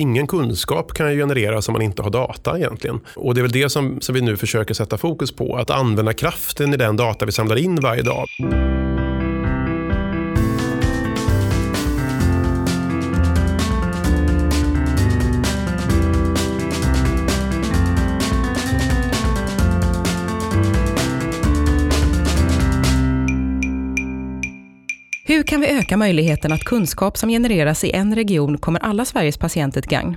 ingen kunskap kan genereras om man inte har data egentligen. Och det är väl det som, som vi nu försöker sätta fokus på, att använda kraften i den data vi samlar in varje dag. Kan vi öka möjligheten att kunskap som genereras i en region kommer alla Sveriges patienter till gagn?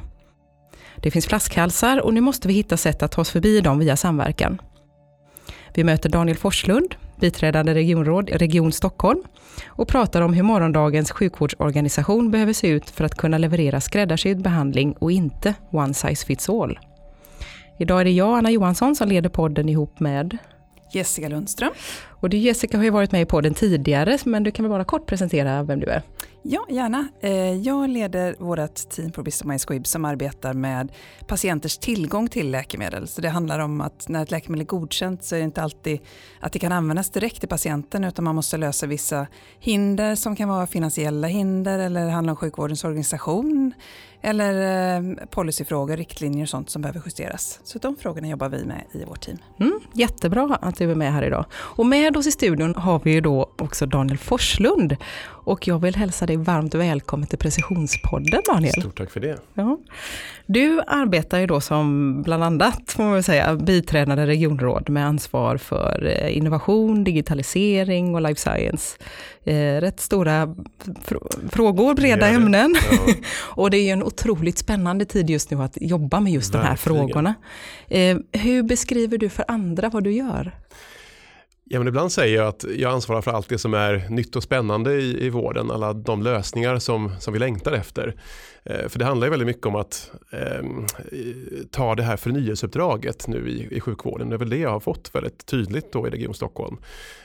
Det finns flaskhalsar och nu måste vi hitta sätt att ta oss förbi dem via samverkan. Vi möter Daniel Forslund, biträdande regionråd i Region Stockholm och pratar om hur morgondagens sjukvårdsorganisation behöver se ut för att kunna leverera skräddarsydd behandling och inte one size fits all. Idag är det jag, Anna Johansson, som leder podden ihop med Jessica Lundström. Och du Jessica har ju varit med i podden tidigare, men du kan väl bara kort presentera vem du är? Ja, gärna. Eh, jag leder vårt team på Bristol Myers Squibb som arbetar med patienters tillgång till läkemedel. Så det handlar om att när ett läkemedel är godkänt så är det inte alltid att det kan användas direkt till patienten utan man måste lösa vissa hinder som kan vara finansiella hinder eller handla om sjukvårdens organisation eller eh, policyfrågor, riktlinjer och sånt som behöver justeras. Så de frågorna jobbar vi med i vårt team. Mm, jättebra att du är med här idag. Och med oss i studion har vi ju då också Daniel Forslund. Och jag vill hälsa dig varmt välkommen till Precisionspodden Daniel. Stort tack för det. Ja. Du arbetar ju då som bland annat, får man säga, biträdande regionråd med ansvar för eh, innovation, digitalisering och life science. Eh, rätt stora fr frågor, breda ämnen. Ja. och det är en otroligt spännande tid just nu att jobba med just Verkligen. de här frågorna. Eh, hur beskriver du för andra vad du gör? Ja, men ibland säger jag att jag ansvarar för allt det som är nytt och spännande i, i vården, alla de lösningar som, som vi längtar efter. Eh, för det handlar ju väldigt mycket om att eh, ta det här förnyelseuppdraget nu i, i sjukvården. Det är väl det jag har fått väldigt tydligt då i Region Stockholm.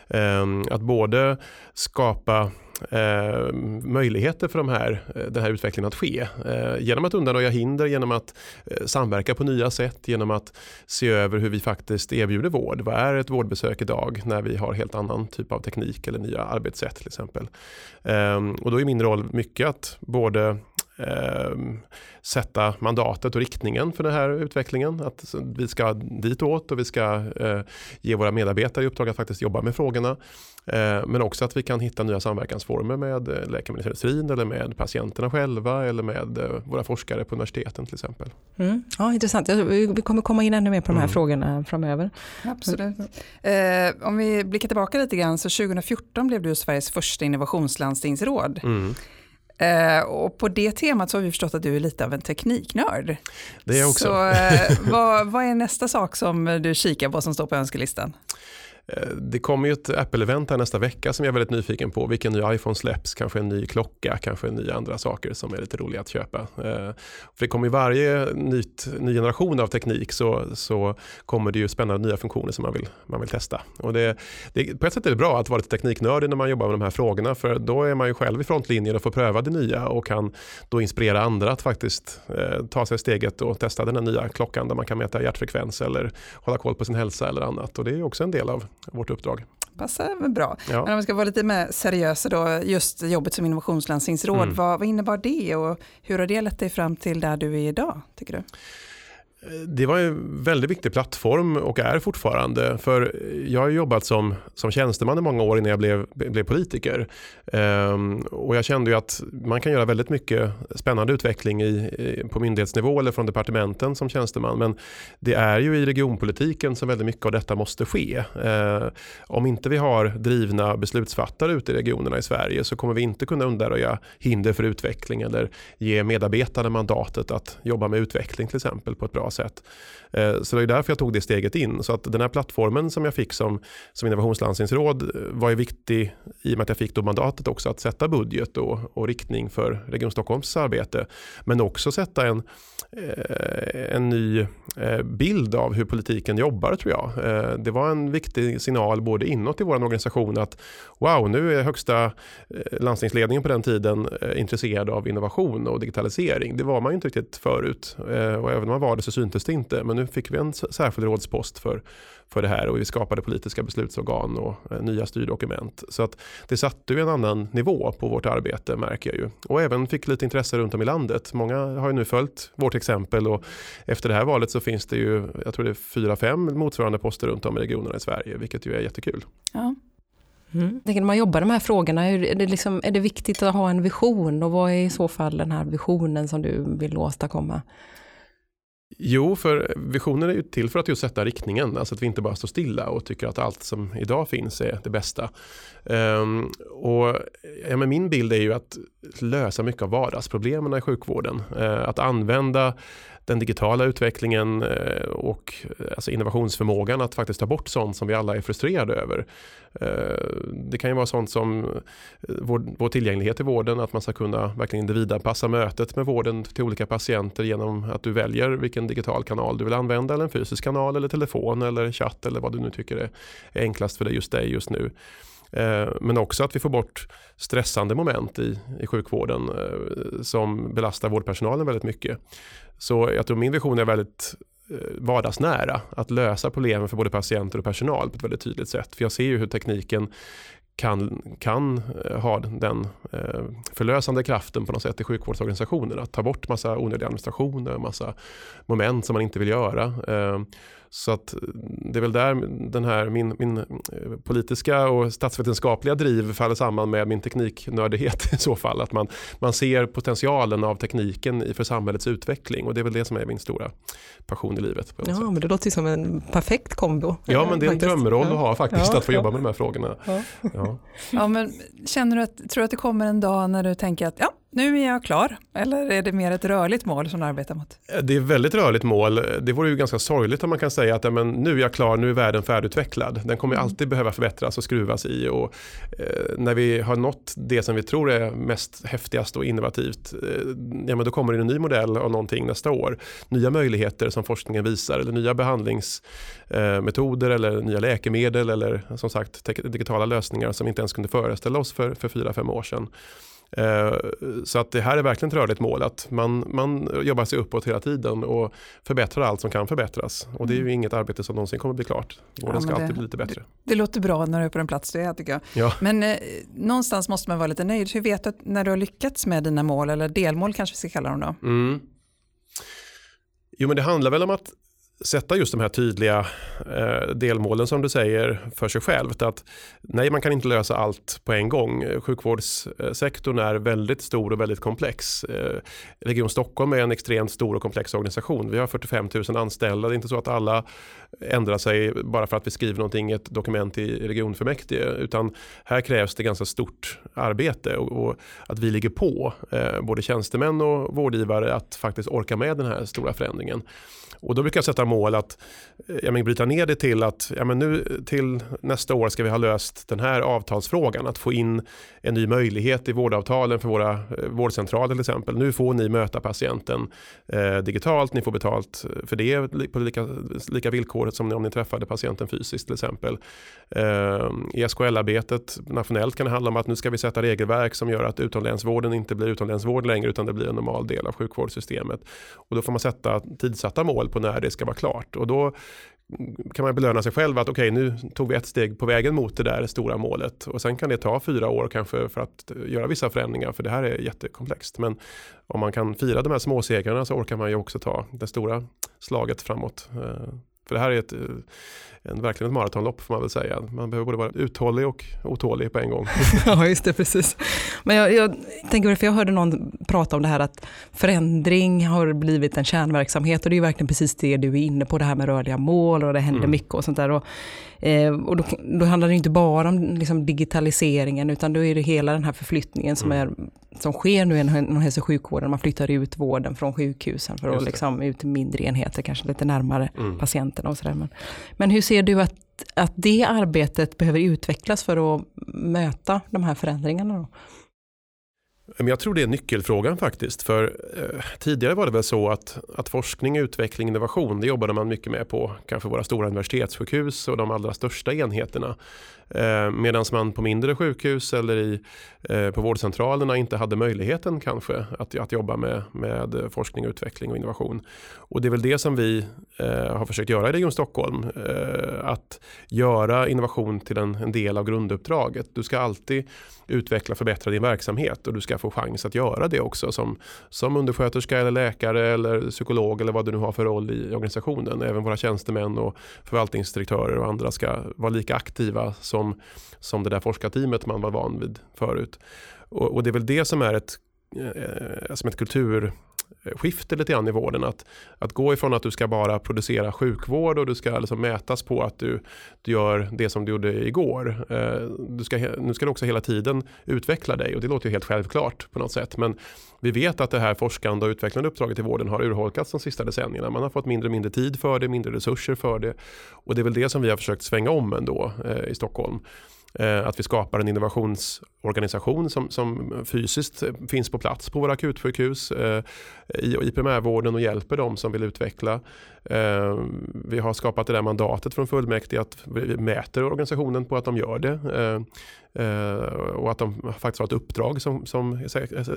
Eh, att både skapa eh, möjligheter för de här, eh, den här utvecklingen att ske. Eh, genom att undanröja hinder, genom att eh, samverka på nya sätt, genom att se över hur vi faktiskt erbjuder vård. Vad är ett vårdbesök idag när vi har helt annan typ av teknik eller nya arbetssätt till exempel. Ehm, och då är min roll mycket att både eh, sätta mandatet och riktningen för den här utvecklingen. Att vi ska ditåt och vi ska eh, ge våra medarbetare i uppdrag att faktiskt jobba med frågorna. Eh, men också att vi kan hitta nya samverkansformer med eh, läkemedelsindustrin eller med patienterna själva eller med eh, våra forskare på universiteten till exempel. Mm. Ja, intressant. Vi kommer komma in ännu mer på de här mm. frågorna framöver. Absolut. Eh, om vi blickar tillbaka lite grann så 2014 blev du Sveriges första innovationslandstingsråd. Mm. Eh, och på det temat så har vi förstått att du är lite av en tekniknörd. Det är jag också. Så eh, vad, vad, är nästa sak som du kikar på som står på önskelistan? Eh, det kommer ju ett Apple-event här nästa vecka som jag är väldigt nyfiken på. Vilken ny iPhone släpps, kanske en ny klocka, kanske nya andra saker som är lite roliga att köpa. Eh, för det kommer ju varje nytt, ny generation av teknik så, så kommer det ju spännande nya funktioner som man vill, man vill testa. Och det, det, på ett sätt är det bra att vara lite tekniknördig när man jobbar med de här frågorna för då är man ju själv i frontlinjen och får pröva det nya och kan då inspirera andra att faktiskt eh, ta sig steget och testa den här nya klockan där man kan mäta hjärtfrekvens eller hålla koll på sin hälsa eller annat. Och det är också en del av vårt uppdrag. Passar väl bra. Ja. Men om vi ska vara lite mer seriösa då, just jobbet som innovationslandstingsråd, mm. vad, vad innebar det och hur har det lett dig fram till där du är idag, tycker du? Det var en väldigt viktig plattform och är fortfarande. För jag har jobbat som, som tjänsteman i många år innan jag blev, blev politiker. Ehm, och jag kände ju att man kan göra väldigt mycket spännande utveckling i, på myndighetsnivå eller från departementen som tjänsteman. Men det är ju i regionpolitiken som väldigt mycket av detta måste ske. Ehm, om inte vi har drivna beslutsfattare ute i regionerna i Sverige så kommer vi inte kunna undanröja hinder för utveckling eller ge medarbetarna mandatet att jobba med utveckling till exempel på ett bra sätt. Eh, så det är därför jag tog det steget in. Så att den här plattformen som jag fick som, som innovationslandstingsråd eh, var ju viktig i och med att jag fick då mandatet också att sätta budget och, och riktning för Region Stockholms arbete. Men också sätta en, eh, en ny bild av hur politiken jobbar tror jag. Det var en viktig signal både inåt i vår organisation att wow, nu är högsta landstingsledningen på den tiden intresserad av innovation och digitalisering. Det var man ju inte riktigt förut. Och även om man var det så syntes det inte. Men nu fick vi en särskild rådspost för, för det här och vi skapade politiska beslutsorgan och eh, nya styrdokument. Så att det satte ju en annan nivå på vårt arbete märker jag ju. Och även fick lite intresse runt om i landet. Många har ju nu följt vårt exempel och efter det här valet så finns det ju, jag tror det är fyra, fem motsvarande poster runt om i regionerna i Sverige, vilket ju är jättekul. Ja. Mm. När man jobbar med de här frågorna, är det, liksom, är det viktigt att ha en vision och vad är i så fall den här visionen som du vill åstadkomma? Jo, för visionen är ju till för att just sätta riktningen, alltså att vi inte bara står stilla och tycker att allt som idag finns är det bästa. Um, och ja, men min bild är ju att lösa mycket av vardagsproblemen i sjukvården. Uh, att använda den digitala utvecklingen eh, och eh, alltså innovationsförmågan att faktiskt ta bort sånt som vi alla är frustrerade över. Eh, det kan ju vara sånt som vår, vår tillgänglighet i vården, att man ska kunna verkligen individanpassa mötet med vården till olika patienter genom att du väljer vilken digital kanal du vill använda eller en fysisk kanal eller telefon eller chatt eller vad du nu tycker är enklast för dig just dig just nu. Eh, men också att vi får bort stressande moment i, i sjukvården eh, som belastar vårdpersonalen väldigt mycket. Så jag tror min vision är väldigt eh, vardagsnära. Att lösa problemen för både patienter och personal på ett väldigt tydligt sätt. För jag ser ju hur tekniken kan, kan ha den förlösande kraften på något sätt i sjukvårdsorganisationen. Att ta bort massa onödig administration och massa moment som man inte vill göra. Så att det är väl där den här, min, min eh, politiska och statsvetenskapliga driv faller samman med min tekniknördighet i så fall. Att man, man ser potentialen av tekniken för samhällets utveckling och det är väl det som är min stora passion i livet. Ja, sätt. men det låter som en perfekt kombo. Ja, men det är en drömroll att ha faktiskt, ja, att få jobba med de här frågorna. Ja. Ja. ja. men känner du att, tror du att det kommer en dag när du tänker att ja, nu är jag klar? Eller är det mer ett rörligt mål som du arbetar mot? Det är väldigt rörligt mål. Det vore ju ganska sorgligt om man kan säga att ja, men nu är jag klar, nu är världen färdigutvecklad. Den kommer mm. alltid behöva förbättras och skruvas i. Och, eh, när vi har nått det som vi tror är mest häftigast och innovativt, eh, ja, men då kommer det en ny modell av någonting nästa år. Nya möjligheter som forskningen visar, eller nya behandlingsmetoder, eh, eller nya läkemedel, eller som sagt digitala lösningar som vi inte ens kunde föreställa oss för, för fyra, fem år sedan. Eh, så att det här är verkligen ett rörligt mål, att man, man jobbar sig uppåt hela tiden och förbättrar allt som kan förbättras. Och det är ju mm. inget arbete som någonsin kommer bli klart. Vården ja, ska alltid bli lite bättre. Det, det, låter bra när du är på den plats du är tycker jag. Ja. Men eh, någonstans måste man vara lite nöjd. Hur vet du när du har lyckats med dina mål, eller delmål kanske vi ska kalla dem då? Mm. Jo men det handlar väl om att sätta just de här tydliga eh, delmålen som du säger för sig själv. Att nej, man kan inte lösa allt på en gång. Sjukvårdssektorn är väldigt stor och väldigt komplex. Eh, Region Stockholm är en extremt stor och komplex organisation. Vi har 45 000 anställda. Det är inte så att alla ändrar sig bara för att vi skriver någonting i ett dokument i regionfullmäktige. Utan här krävs det ganska stort arbete och, och att vi ligger på, eh, både tjänstemän och vårdgivare, att faktiskt orka med den här stora förändringen. Och då brukar jag sätta mål att eh, ja, men bryta ner det till att ja, men nu till nästa år ska vi ha löst den här avtalsfrågan. Att få in en ny möjlighet i vårdavtalen för våra eh, vårdcentraler till exempel. Nu får ni möta patienten eh, digitalt, ni får betalt för det på lika, lika villkor som om ni träffade patienten fysiskt till exempel. Eh, I SKL-arbetet nationellt kan det handla om att nu ska vi sätta regelverk som gör att utomlänsvården inte blir utomlänsvård längre utan det blir en normal del av sjukvårdssystemet. Och då får man sätta tidsatta mål på när det ska vara klart. Och då kan man belöna sig själv att okej okay, nu tog vi ett steg på vägen mot det där stora målet och sen kan det ta fyra år kanske för att göra vissa förändringar för det här är jättekomplext. Men om man kan fira de här små segrarna så orkar man ju också ta det stora slaget framåt. Eh, för det här är ett, eh, en, verkligen ett maratonlopp får man väl säga. Man behöver både vara uthållig och otålig på en gång. ja, just det, precis. Men jag, jag tänker, för jag hörde någon prata om det här att förändring har blivit en kärnverksamhet och det är verkligen precis det du är inne på, det här med rörliga mål och det händer mm. mycket och sånt där. Och, eh, och då, då, handlar det inte bara om liksom, digitaliseringen utan då är det hela den här förflyttningen som, mm. är, som sker nu inom hälso och sjukvården. Man flyttar ut vården från sjukhusen för att liksom, ut till mindre enheter, kanske lite närmare mm. patienterna och sådär. Men, men hur ser du att, att det arbetet behöver utvecklas för att möta de här förändringarna? Då? Jag tror det är nyckelfrågan faktiskt. För eh, Tidigare var det väl så att, att forskning, utveckling, innovation det jobbade man mycket med på kanske våra stora universitetssjukhus och de allra största enheterna. Eh, Medan man på mindre sjukhus eller i, eh, på vårdcentralerna inte hade möjligheten kanske att, att jobba med, med forskning, utveckling och innovation. Och det är väl det som vi eh, har försökt göra i Region Stockholm. Eh, att göra innovation till en, en del av grunduppdraget. Du ska alltid utveckla och förbättra din verksamhet och du ska få chans att göra det också som, som undersköterska eller läkare eller psykolog eller vad du nu har för roll i organisationen. Även våra tjänstemän och förvaltningsdirektörer och andra ska vara lika aktiva som, som det där forskarteamet man var van vid förut. Och, och det är väl det som är ett, eh, eh som ett kultur skifte lite grann i vården. Att, att gå ifrån att du ska bara producera sjukvård och du ska liksom mätas på att du, du gör det som du gjorde igår. Eh, du ska, nu ska du också hela tiden utveckla dig och det låter ju helt självklart på något sätt. Men vi vet att det här forskande och utvecklande uppdraget i vården har urholkats de sista decennierna. Man har fått mindre och mindre tid för det, mindre resurser för det. Och det är väl det som vi har försökt svänga om ändå eh, i Stockholm. Eh, att vi skapar en innovationsorganisation som, som fysiskt finns på plats på våra akutsjukhus eh, i, i primärvården och hjälper dem som vill utveckla. Eh, vi har skapat det där mandatet från fullmäktige att vi mäter organisationen på att de gör det. Eh, Eh, och att de faktiskt har ett uppdrag som, som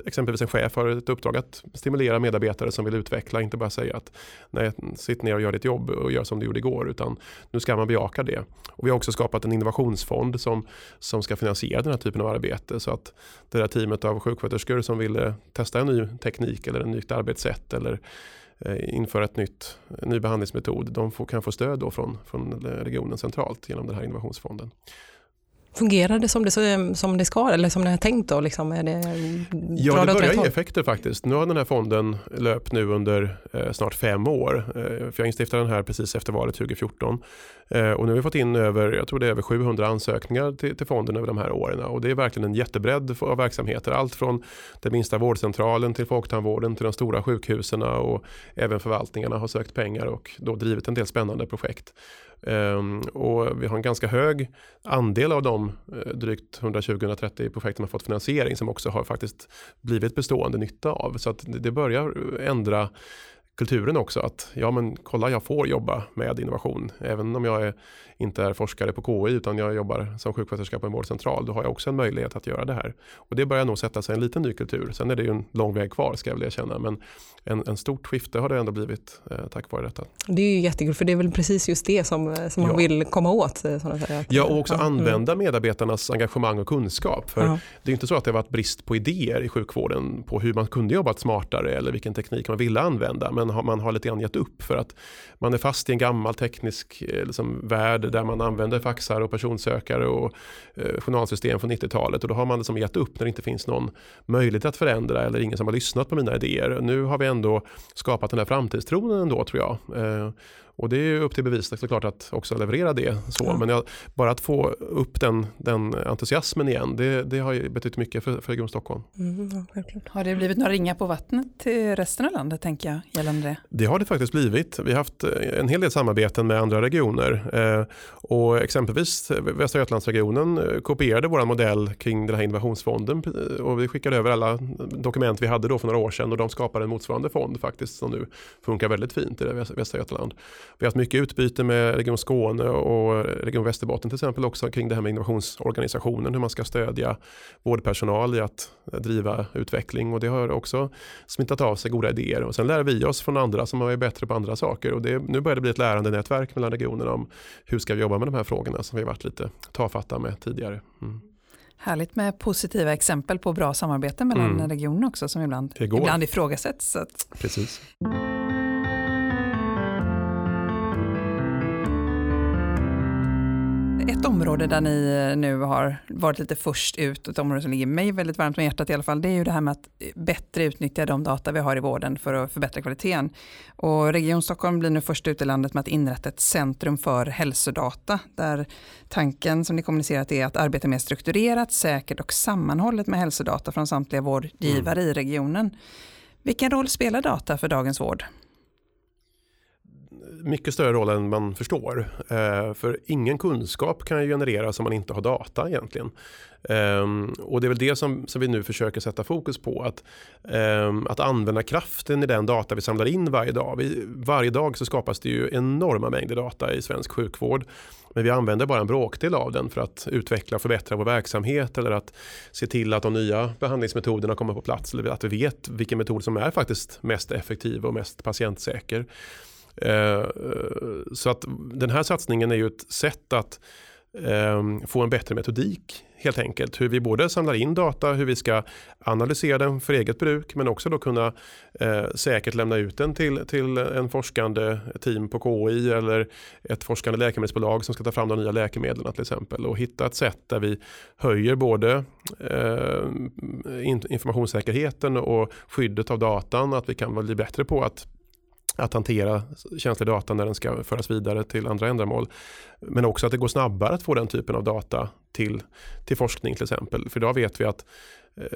exempelvis en chef har ett uppdrag att stimulera medarbetare som vill utveckla, inte bara säga att nej, sitt ner och gör ditt jobb och gör som du gjorde igår, utan nu ska man bejaka det. Och vi har också skapat en innovationsfond som, som ska finansiera den här typen av arbete så att det där teamet av sjuksköterskor som vill eh, testa en ny teknik eller en nytt arbetssätt eller eh, införa ett nytt, en ny behandlingsmetod, de får, kan få stöd då från, från regionen centralt genom den här innovationsfonden. Fungerar det som det, som det ska eller som det är tänkt? Då, liksom? är det, ja, det börjar ge effekter faktiskt. Nu har den här fonden löpt nu under eh, snart fem år. Eh, för jag instiftade den här precis efter valet 2014. Eh, och nu har vi fått in över, jag tror det är över 700 ansökningar till, till fonden över de här åren. Och det är verkligen en jättebredd av verksamheter. Allt från den minsta vårdcentralen till folktandvården till de stora sjukhusen och även förvaltningarna har sökt pengar och då drivit en del spännande projekt. Ehm, och vi har en ganska hög andel av de eh, drygt 120-130 projekten har fått finansiering som också har faktiskt blivit bestående nytta av. Så att det börjar ändra kulturen också. Att ja men kolla jag får jobba med innovation. Även om jag är, inte är forskare på KI utan jag jobbar som sjuksköterska på en vårdcentral. Då har jag också en möjlighet att göra det här. Och det börjar nog sätta sig en liten ny kultur. Sen är det ju en lång väg kvar ska jag väl erkänna. Men en, en stort skifte har det ändå blivit eh, tack vare detta. Det är ju jättekul för det är väl precis just det som, eh, som ja. man vill komma åt. Eh, säga. Ja och också ja. använda medarbetarnas engagemang och kunskap. För ja. Det är inte så att det har varit brist på idéer i sjukvården på hur man kunde jobbat smartare eller vilken teknik man ville använda. Men man har lite grann gett upp för att man är fast i en gammal teknisk liksom, värld där man använder faxar och personsökare och eh, journalsystem från 90-talet och då har man liksom gett upp när det inte finns någon möjlighet att förändra eller ingen som har lyssnat på mina idéer. Nu har vi ändå skapat den här framtidstron ändå tror jag. Eh, och det är upp till bevis såklart att också leverera det. Så. Ja. Men jag, bara att få upp den, den entusiasmen igen, det, det har betytt mycket för, för Region Stockholm. Mm, ja, har det blivit några ringar på vattnet till resten av landet tänker jag gällande det? Det har det faktiskt blivit. Vi har haft eh, en hel del samarbeten med andra regioner. Eh, och exempelvis Västra Götalandsregionen eh, kopierade vår modell kring den här innovationsfonden och vi skickade över alla dokument vi hade då för några år sedan och de skapade en motsvarande fond faktiskt som nu funkar väldigt fint i Västra Götaland. Vi har haft mycket utbyte med Region Skåne och Region Västerbotten till exempel också kring det här med innovationsorganisationen, hur man ska stödja vårdpersonal i att driva utveckling och det har också smittat av sig goda idéer och sen lär vi oss från andra som är bättre på andra saker och det, nu börjar det bli ett lärande nätverk mellan regionerna om hur ska vi jobba med de här frågorna som vi varit lite tafatta med tidigare. Mm. Härligt med positiva exempel på bra samarbete mellan mm. regioner också som ibland, ibland ifrågasätts. Precis. Ett område där ni nu har varit lite först ut, ett område som ligger mig väldigt varmt om hjärtat i alla fall, det är ju det här med att bättre utnyttja de data vi har i vården för att förbättra kvaliteten. Och Region Stockholm blir nu först ut i landet med att inrätta ett centrum för hälsodata, där tanken som ni kommunicerat är att arbeta mer strukturerat, säkert och sammanhållet med hälsodata från samtliga vårdgivare mm. i regionen. Vilken roll spelar data för dagens vård? Mycket större roll än man förstår. Eh, för ingen kunskap kan genereras om man inte har data egentligen. Ehm, och det är väl det som, som vi nu försöker sätta fokus på. Att, ehm, att använda kraften i den data vi samlar in varje dag. Vi, varje dag så skapas det ju enorma mängder data i svensk sjukvård. Men vi använder bara en bråkdel av den för att utveckla och förbättra vår verksamhet eller att se till att de nya behandlingsmetoderna kommer på plats. Eller att vi vet vilken metod som är faktiskt mest effektiv och mest patientsäker. Eh, eh, så att den här satsningen är ju ett sätt att ehm, få en bättre metodik helt enkelt. Hur vi både samlar in data, hur vi ska analysera den för eget bruk men också då kunna eh, säkert lämna ut den till, till en forskande team på KI eller ett forskande läkemedelsbolag som ska ta fram de nya läkemedlen till exempel och hitta ett sätt där vi höjer både eh, informationssäkerheten och skyddet av datan, att vi kan bli bättre på att att hantera känslig data när den ska föras vidare till andra ändamål. Men också att det går snabbare att få den typen av data till, till forskning till exempel. För idag vet vi att eh,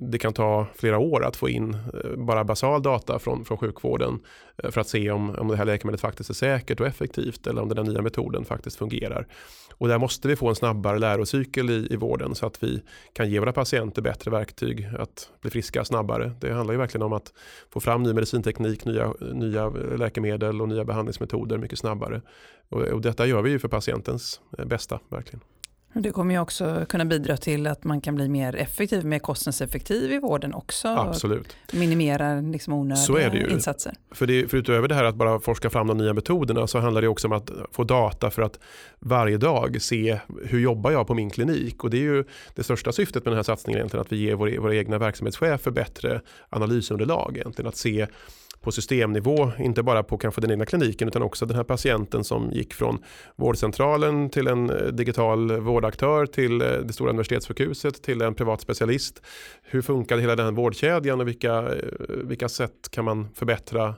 det kan ta flera år att få in eh, bara basal data från, från sjukvården eh, för att se om, om det här läkemedlet faktiskt är säkert och effektivt eller om den nya metoden faktiskt fungerar. Och där måste vi få en snabbare lärocykel i, i vården så att vi kan ge våra patienter bättre verktyg att bli friska snabbare. Det handlar ju verkligen om att få fram ny medicinteknik, nya, nya läkemedel och nya behandlingsmetoder mycket snabbare. Och, och detta gör vi ju för patientens bästa verkligen. Det kommer ju också kunna bidra till att man kan bli mer effektiv, mer kostnadseffektiv i vården också. Absolut. Minimera liksom onödiga insatser. För, det, för utöver det här att bara forska fram de nya metoderna så handlar det också om att få data för att varje dag se hur jobbar jag på min klinik. Och det är ju det största syftet med den här satsningen egentligen att vi ger våra, våra egna verksamhetschefer bättre analysunderlag egentligen. Att se på systemnivå, inte bara på kanske den egna kliniken utan också den här patienten som gick från vårdcentralen till en eh, digital vårdaktör till eh, det stora universitetssjukhuset till en privat specialist. Hur funkar hela den här vårdkedjan och vilka, eh, vilka sätt kan man förbättra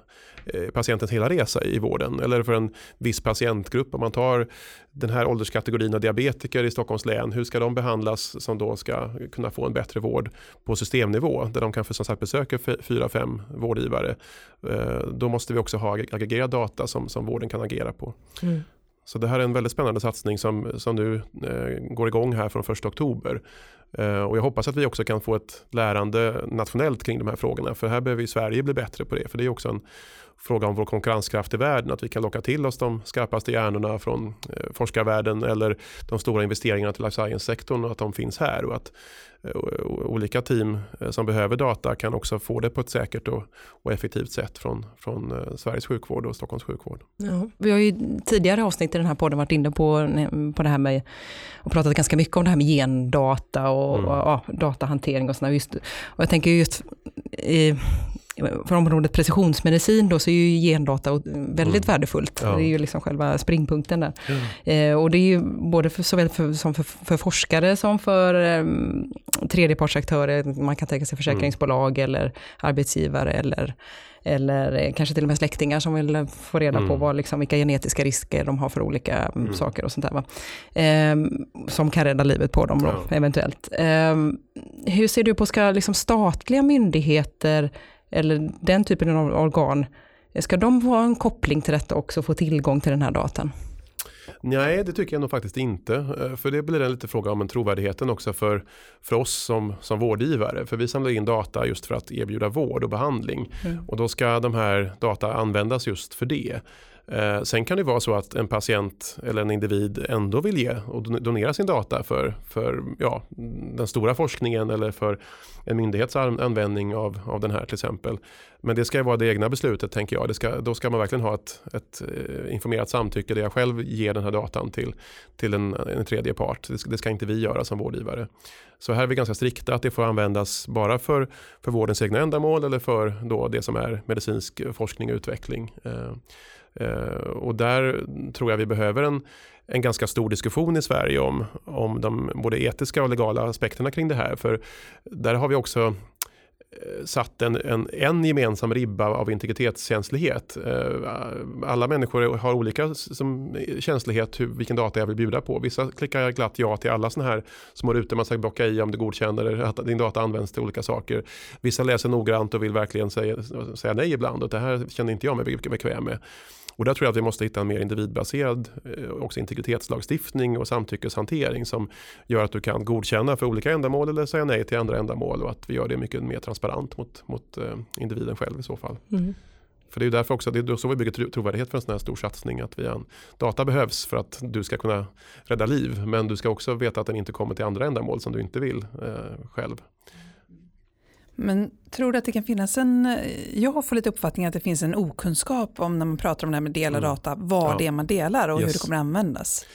patientens hela resa i vården eller för en viss patientgrupp om man tar den här ålderskategorin av diabetiker i Stockholms län, hur ska de behandlas som då ska kunna få en bättre vård på systemnivå där de kanske som sagt besöker fyra, fem vårdgivare. Eh, då måste vi också ha aggregerad data som, som vården kan agera på. Mm. Så det här är en väldigt spännande satsning som, som nu eh, går igång här från 1 oktober. Eh, och jag hoppas att vi också kan få ett lärande nationellt kring de här frågorna. För här behöver Sverige bli bättre på det. För det är också en fråga om vår konkurrenskraft i världen. Att vi kan locka till oss de skarpaste hjärnorna från eh, forskarvärlden eller de stora investeringarna till life science-sektorn och att de finns här. Och att eh, olika team som behöver data kan också få det på ett säkert och, och effektivt sätt från, från Sveriges sjukvård och Stockholms sjukvård. Ja, vi har ju tidigare avsnitt i den här podden varit inne på, på det här med och pratat ganska mycket om det här med gendata och, mm. och ja, datahantering och sådär. Och jag tänker just i, för området precisionsmedicin då så är ju gendata väldigt mm. värdefullt. Ja. Det är ju liksom själva springpunkten där. Ja. Eh, och det är ju både för, såväl för, som för, för forskare som för eh, tredjepartsaktörer, man kan tänka sig försäkringsbolag mm. eller arbetsgivare eller eller eh, kanske till och med släktingar som vill få reda mm. på vad, liksom, vilka genetiska risker de har för olika mm, mm. saker och sånt där. Eh, som kan rädda livet på dem då, ja. eventuellt. Eh, hur ser du på, ska liksom statliga myndigheter eller den typen av organ, ska de ha en koppling till detta också och få tillgång till den här datan? Nej, det tycker jag nog faktiskt inte. Eh, för det blir en lite fråga om en trovärdigheten också för, för oss som, som vårdgivare. För vi samlar in data just för att erbjuda vård och behandling. Mm. Och då ska de här data användas just för det. Eh, sen kan det vara så att en patient eller en individ ändå vill ge och donera sin data för, för ja, den stora forskningen eller för en myndighets användning av, av den här till exempel. Men det ska vara det egna beslutet tänker jag. Det ska, då ska man verkligen ha ett, ett eh, informerat samtycke där jag själv ger den här datan till, till en, en tredje part. Det ska, det ska, inte vi göra som vårdgivare. Så här är vi ganska strikta att det får användas bara för, för vårdens egna ändamål eller för då det som är medicinsk forskning och utveckling. Eh, Eh, och där tror jag vi behöver en, en ganska stor diskussion i Sverige om, om de både etiska och legala aspekterna kring det här. För där har vi också eh, satt en, en, en gemensam ribba av integritetskänslighet. Eh, alla människor har olika som, känslighet hur, vilken data jag vill bjuda på. Vissa klickar glatt ja till alla sådana här små rutor man ska bocka i om du godkänner att din data används till olika saker. Vissa läser noggrant och vill verkligen säga, säga nej ibland och det här känner inte jag mig bekväm med. Och där tror jag att vi måste hitta en mer individbaserad eh, också integritetslagstiftning och samtyckeshantering som gör att du kan godkänna för olika ändamål eller säga nej till andra ändamål och att vi gör det mycket mer transparent mot, mot eh, individen själv i så fall. Mm. För det är därför också, det är så vi bygger trovärdighet för en sån här stor satsning. Att vi, data behövs för att du ska kunna rädda liv. Men du ska också veta att den inte kommer till andra ändamål som du inte vill eh, själv. Men tror du att det kan finnas en, jag får lite uppfattning att det finns en okunskap om när man pratar om det här med dela mm. data, vad ja. det är man delar och yes. hur det kommer att användas.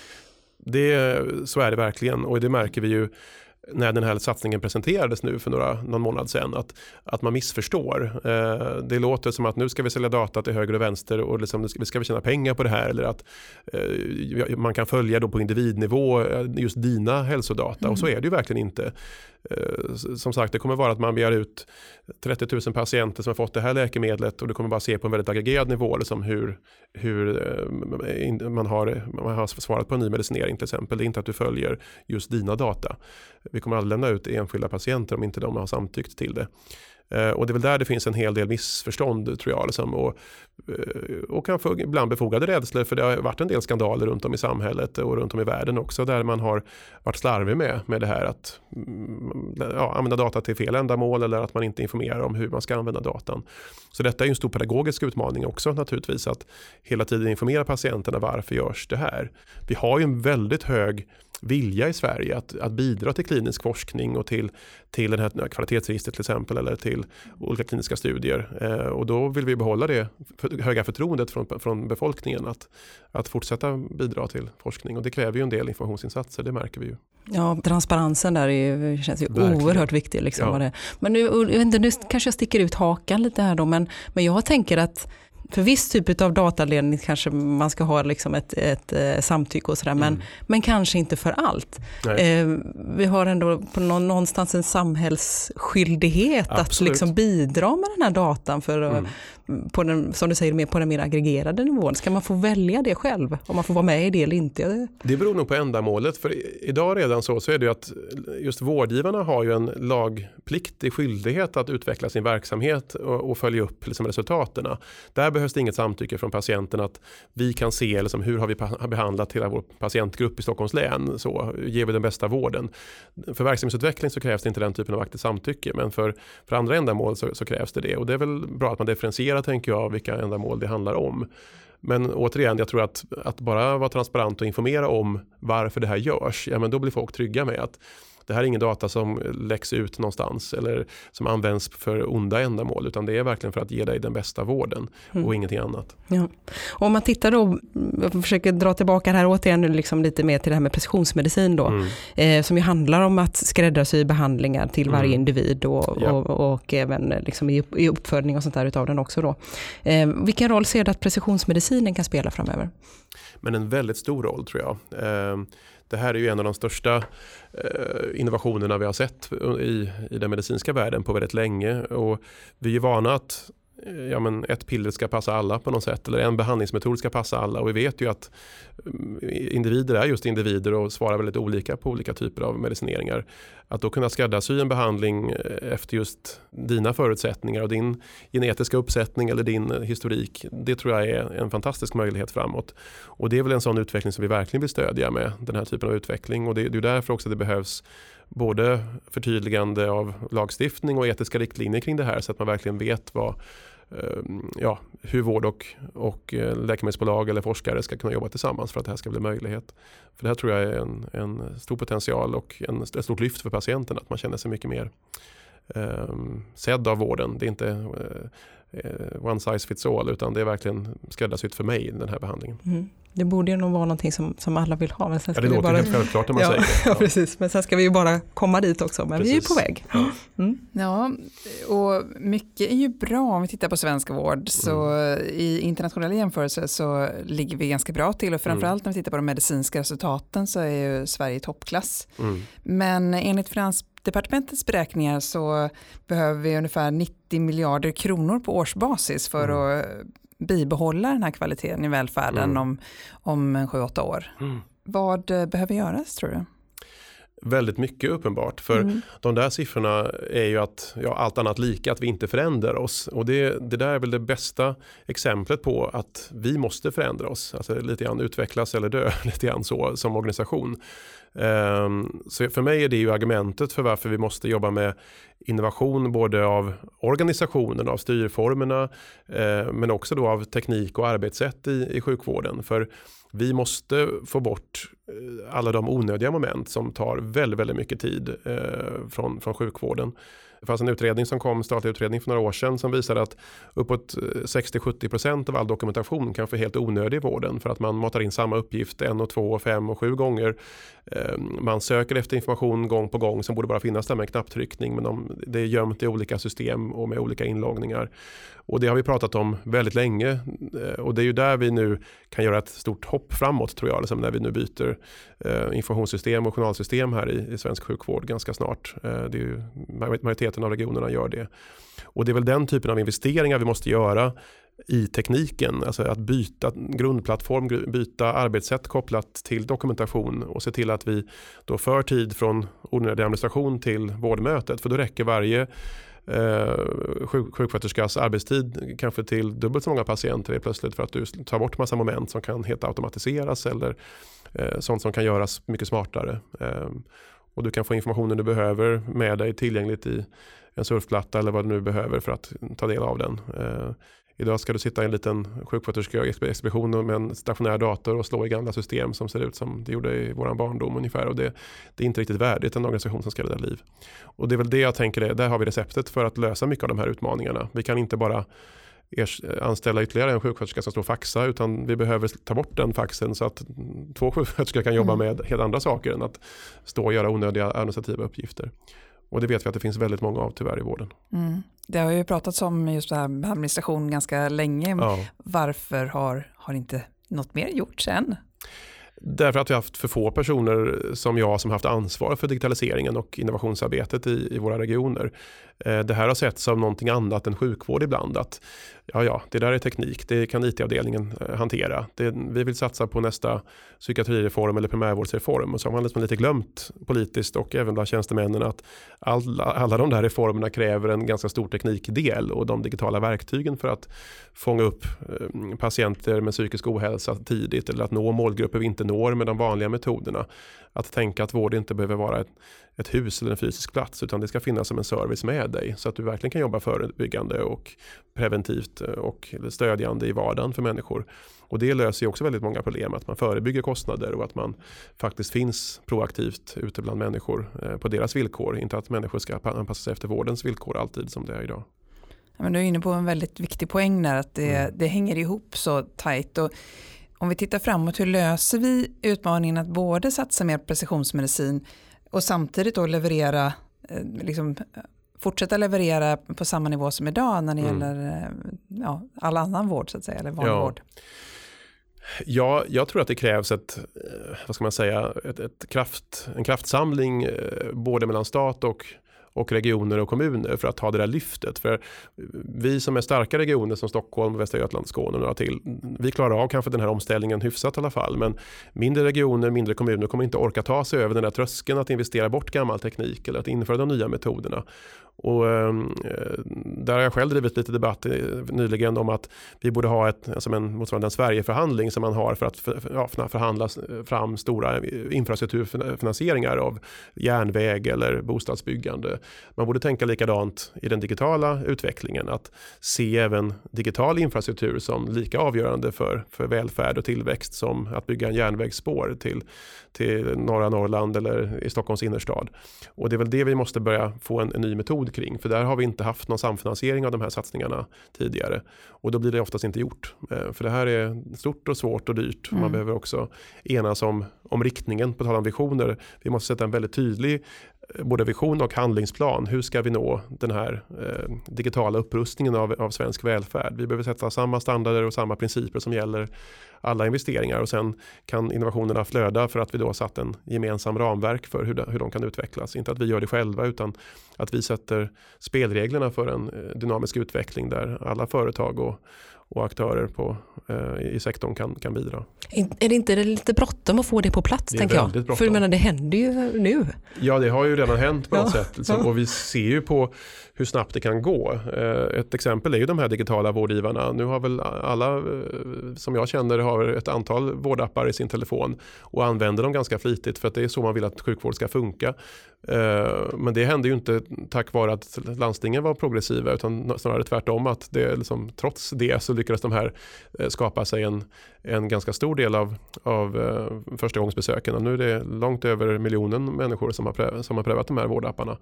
Det, så är det verkligen och det märker vi ju när den här satsningen presenterades nu för några, någon månad sedan att, att man missförstår. Eh, det låter som att nu ska vi sälja data till höger och vänster och liksom, ska, ska vi tjäna pengar på det här eller att eh, man kan följa då på individnivå eh, just dina hälsodata mm. och så är det ju verkligen inte. Eh, som sagt, det kommer vara att man begär ut 30 000 patienter som har fått det här läkemedlet och du kommer bara se på en väldigt aggregerad nivå liksom hur, hur eh, man, har, man har svarat på en ny medicinering till exempel. Det är inte att du följer just dina data. Vi kommer aldrig lämna ut enskilda patienter om inte de har samtyckt till det. Eh, och det är väl där det finns en hel del missförstånd tror jag. Liksom, och, eh, och kan få ibland befogade rädslor för det har varit en del skandaler runt om i samhället och runt om i världen också där man har varit slarvig med, med det här att mm, ja, använda data till fel ändamål eller att man inte informerar om hur man ska använda datan. Så detta är en stor pedagogisk utmaning också naturligtvis att hela tiden informera patienterna varför görs det här. Vi har ju en väldigt hög vilja i Sverige att, att bidra till klinisk forskning och till, till den här kvalitetsregistret till exempel eller till olika kliniska studier. Eh, och då vill vi behålla det för, höga förtroendet från, från befolkningen att, att fortsätta bidra till forskning och det kräver ju en del informationsinsatser, det märker vi ju. Ja, transparensen där är, känns ju Verkligen. oerhört viktig. Liksom, ja. Men nu, nu kanske jag sticker ut hakan lite här då, men, men jag tänker att för viss typ av dataledning kanske man ska ha liksom ett, ett, ett eh, samtycke och sådär, mm. men, men kanske inte för allt. Eh, vi har ändå på någon, någonstans en samhällsskyldighet Absolut. att liksom bidra med den här datan för, mm på den, som du säger, mer på den mer aggregerade nivån? Ska man få välja det själv? Om man får vara med i det eller inte? Det beror nog på ändamålet. För idag redan så, så är det ju att just vårdgivarna har ju en lagpliktig skyldighet att utveckla sin verksamhet och, och följa upp liksom resultaten. Där behövs det inget samtycke från patienten att vi kan se liksom, hur har vi behandlat hela vår patientgrupp i Stockholms län. Så ger vi den bästa vården. För verksamhetsutveckling så krävs det inte den typen av aktivt samtycke. Men för, för andra ändamål så, så krävs det det. Och det är väl bra att man differentierar tänker jag vilka ändamål det handlar om. Men återigen, jag tror att, att bara vara transparent och informera om varför det här görs, ja men då blir folk trygga med att det här är ingen data som läcks ut någonstans eller som används för onda ändamål utan det är verkligen för att ge dig den bästa vården mm. och ingenting annat. Ja. Och om man tittar då, jag försöker dra tillbaka det här återigen liksom lite mer till det här med precisionsmedicin då, mm. eh, som ju handlar om att skräddarsy behandlingar till varje mm. individ och, ja. och, och, även liksom i, i uppföljning och sånt där utav den också då. Eh, vilken roll ser du att precisionsmedicinen kan spela framöver? Men en väldigt stor roll tror jag. Eh, det här är ju en av de största eh, innovationerna vi har sett i, i den medicinska världen på väldigt länge. Och vi är vana att Eh, ja, men ett piller ska passa alla på något sätt eller en behandlingsmetod ska passa alla och vi vet ju att mm, individer är just individer och svarar väldigt olika på olika typer av medicineringar. Att då kunna skräddarsy en behandling eh, efter just dina förutsättningar och din genetiska uppsättning eller din eh, historik det tror jag är en fantastisk möjlighet framåt. Och det är väl en sån utveckling som vi verkligen vill stödja med den här typen av utveckling och det, det är därför också det behövs både förtydligande av lagstiftning och etiska riktlinjer kring det här så att man verkligen vet vad, ehm, ja, hur vård och, och eh, läkemedelsbolag eller forskare ska kunna jobba tillsammans för att det här ska bli möjlighet. För det här tror jag är en, en stor potential och en, ett stort lyft för patienten att man känner sig mycket mer eh, sedd av vården. Det är inte Eh, one size fits all utan det är verkligen skräddarsytt för mig den här behandlingen. Mm. Det borde ju nog vara någonting som, som alla vill ha. Men sen ska ja, det låter bara... helt självklart när man ja, säger det. Ja. precis. Men sen ska vi ju bara komma dit också, men precis. vi är på väg. Ja. Mm. ja, och mycket är ju bra om vi tittar på svensk vård. Så mm. i internationella jämförelser så ligger vi ganska bra till och framförallt mm. när vi tittar på de medicinska resultaten så är ju Sverige i toppklass. Mm. Men enligt Finans Finansdepartementets beräkningar så behöver vi ungefär 90 miljarder kronor på årsbasis för mm. att bibehålla den här kvaliteten i välfärden mm. om, om 7-8 år. Mm. Vad behöver göras tror du? väldigt mycket uppenbart. För mm. de där siffrorna är ju att ja, allt annat lika, att vi inte förändrar oss. Och det, det där är väl det bästa exemplet på att vi måste förändra oss. Alltså lite grann utvecklas eller dö lite grann så som organisation. Ehm, så för mig är det ju argumentet för varför vi måste jobba med innovation både av organisationen, av styrformerna eh, men också då av teknik och arbetssätt i, i sjukvården. För vi måste få bort eh, alla de onödiga moment som tar väldigt, väldigt mycket tid eh, från, från sjukvården. Det fanns en utredning som kom, statlig utredning för några år sedan som visade att uppåt eh, 60-70% av all dokumentation kan få helt onödig i vården för att man matar in samma uppgift en och två och fem och sju gånger. Ehm, man söker efter information gång på gång som borde bara finnas där med en knapptryckning men de, det är gömt i olika system och med olika inloggningar. Och det har vi pratat om väldigt länge eh, och det är ju där vi nu kan göra ett stort hopp framåt tror jag, liksom när vi nu byter eh, informationssystem och journalsystem här i, i svensk sjukvård ganska snart. Det är ju, majoriteten av regionerna gör det. Och det är väl den typen av investeringar vi måste göra i tekniken, alltså att byta grundplattform, byta arbetssätt kopplat till dokumentation och se till att vi då för tid från onödig administration till vårdmötet. För då räcker varje eh, sjuk, sjuksköterskas arbetstid kanske till dubbelt så många patienter plötsligt för att du tar bort massa moment som kan helt automatiseras eller eh, sånt som kan göras mycket smartare. Eh, och du kan få informationen du behöver med dig tillgängligt i en surfplatta eller vad du nu behöver för att ta del av den. Eh, Idag ska du sitta i en liten sjuksköterskeexpedition med en stationär dator och slå i gamla system som ser ut som det gjorde i vår barndom ungefär. Och det, det, är inte riktigt värdigt en organisation som ska rädda liv. Och det är väl det jag tänker, är, där har vi receptet för att lösa mycket av de här utmaningarna. Vi kan inte bara anställa ytterligare en sjuksköterska som står och faxa utan vi behöver ta bort den faxen så att två sjuksköterskor kan jobba mm. med helt andra saker än att stå och göra onödiga administrativa uppgifter. Och det vet vi att det finns väldigt många av tyvärr i vården. Mm. Det har ju pratats om just det här med administration ganska länge. Ja. Varför har, har inte något mer gjorts än? Därför att vi har haft för få personer som jag som haft ansvar för digitaliseringen och innovationsarbetet i, i våra regioner. Eh, det här har setts som någonting annat än sjukvård ibland. Att ja, ja, det där är teknik, det kan IT-avdelningen eh, hantera. Det, vi vill satsa på nästa psykiatrireform eller primärvårdsreform. Och så har man liksom lite glömt politiskt och även bland tjänstemännen att alla, alla de där reformerna kräver en ganska stor teknikdel och de digitala verktygen för att fånga upp eh, patienter med psykisk ohälsa tidigt eller att nå målgrupper vi inte når med de vanliga metoderna. Att tänka att vård inte behöver vara ett, ett hus eller en fysisk plats utan det ska finnas som en service med dig så att du verkligen kan jobba förebyggande och preventivt eh, och stödjande i vardagen för människor. Och det löser ju också väldigt många problem att man förebygger kostnader och att man faktiskt finns proaktivt ute bland människor eh, på deras villkor. Inte att människor ska anpassa sig efter vårdens villkor alltid som det är idag. Ja, men du är inne på en väldigt viktig poäng där att det, mm. det hänger ihop så tajt. Och om vi tittar framåt, hur löser vi utmaningen att både satsa mer precisionsmedicin och samtidigt då leverera, eh, liksom, fortsätta leverera på samma nivå som idag när det mm. gäller eh, ja, all annan vård så att säga, eller vanlig ja. vård? Ja, jag tror att det krävs ett, eh, vad ska man säga, ett, ett kraft, en kraftsamling både mellan stat och och regioner och kommuner för att ta det där lyftet. För vi som är starka regioner som Stockholm, Västra Götaland, Skåne och några till, vi klarar av kanske den här omställningen hyfsat i alla fall. Men mindre regioner, mindre kommuner kommer inte orka ta sig över den där tröskeln att investera bort gammal teknik eller att införa de nya metoderna. Och, ehm, eh, där har jag själv drivit lite debatt eh, nyligen om att vi borde ha ett, alltså en motsvarande en Sverigeförhandling som man har för att för, ja, förhandla fram stora eh, infrastrukturfinansieringar av järnväg eller bostadsbyggande. Man borde tänka likadant i den digitala utvecklingen, att se även digital infrastruktur som lika avgörande för, för välfärd och tillväxt som att bygga en järnvägsspår till, till norra Norrland eller i Stockholms innerstad. Och det är väl det vi måste börja få en, en ny metod kring, för där har vi inte haft någon samfinansiering av de här satsningarna tidigare. Och då blir det oftast inte gjort, eh, för det här är stort och svårt och dyrt. Mm. Man behöver också enas om, om riktningen, på tal om visioner. Vi måste sätta en väldigt tydlig både vision och handlingsplan. Hur ska vi nå den här eh, digitala upprustningen av, av svensk välfärd? Vi behöver sätta samma standarder och samma principer som gäller alla investeringar och sen kan innovationerna flöda för att vi då har satt en gemensam ramverk för hur de, hur de kan utvecklas. Inte att vi gör det själva utan att vi sätter spelreglerna för en eh, dynamisk utveckling där alla företag och, och aktörer på, eh, i sektorn kan, kan bidra. Är det inte lite bråttom att få det på plats? Det är tänker jag? bråttom. För jag menar, det händer ju nu. Ja, det har ju redan hänt på något Ja, sätt. Liksom. Och vi ser ju på hur snabbt det kan gå. Eh, Ett exempel är ju de här digitala vårdgivarna. Nu har väl alla eh, som jag känner har ett antal vårdappar i sin telefon och använder dem ganska flitigt för att det är så man vill att sjukvård ska funka. Eh, men det hände ju inte tack vare att landstingen var progressiva utan snarare tvärtom att det liksom, trots det så lyckades de här eh, skapa sig en, en ganska stor del av, av eh, förstagångsbesöken. Och nu är det långt över miljonen människor som har, prövat, som har prövat de här vårdapparna.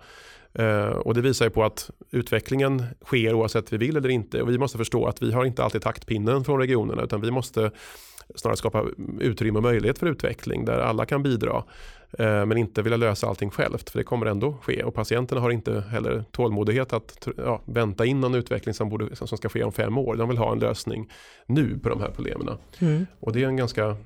Och det visar ju på att utvecklingen sker oavsett vi vill eller inte. Och vi måste förstå att vi har inte alltid taktpinnen från regionerna utan vi måste snarare skapa utrymme och möjlighet för utveckling där alla kan bidra. Eh, men inte vilja lösa allting självt för det kommer ändå ske. Och patienterna har inte heller tålmodighet att ja, vänta in någon utveckling som, borde, som ska ske om fem år. De vill ha en lösning nu på de här problemen. Mm. Och det är en ganska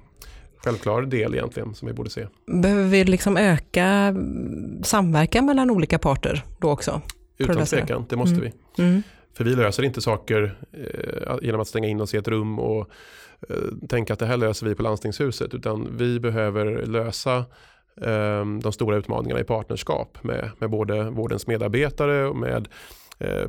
självklar del egentligen som vi borde se. Behöver vi liksom öka mm, samverkan mellan olika parter då också? Utan tvekan, det måste Mm. vi. Mm. För vi löser inte saker eh, genom att stänga in oss i ett rum och Eh, tänka att det här löser vi på landstingshuset. Utan vi behöver lösa ehm, de stora utmaningarna i partnerskap med, med både vårdens medarbetare och med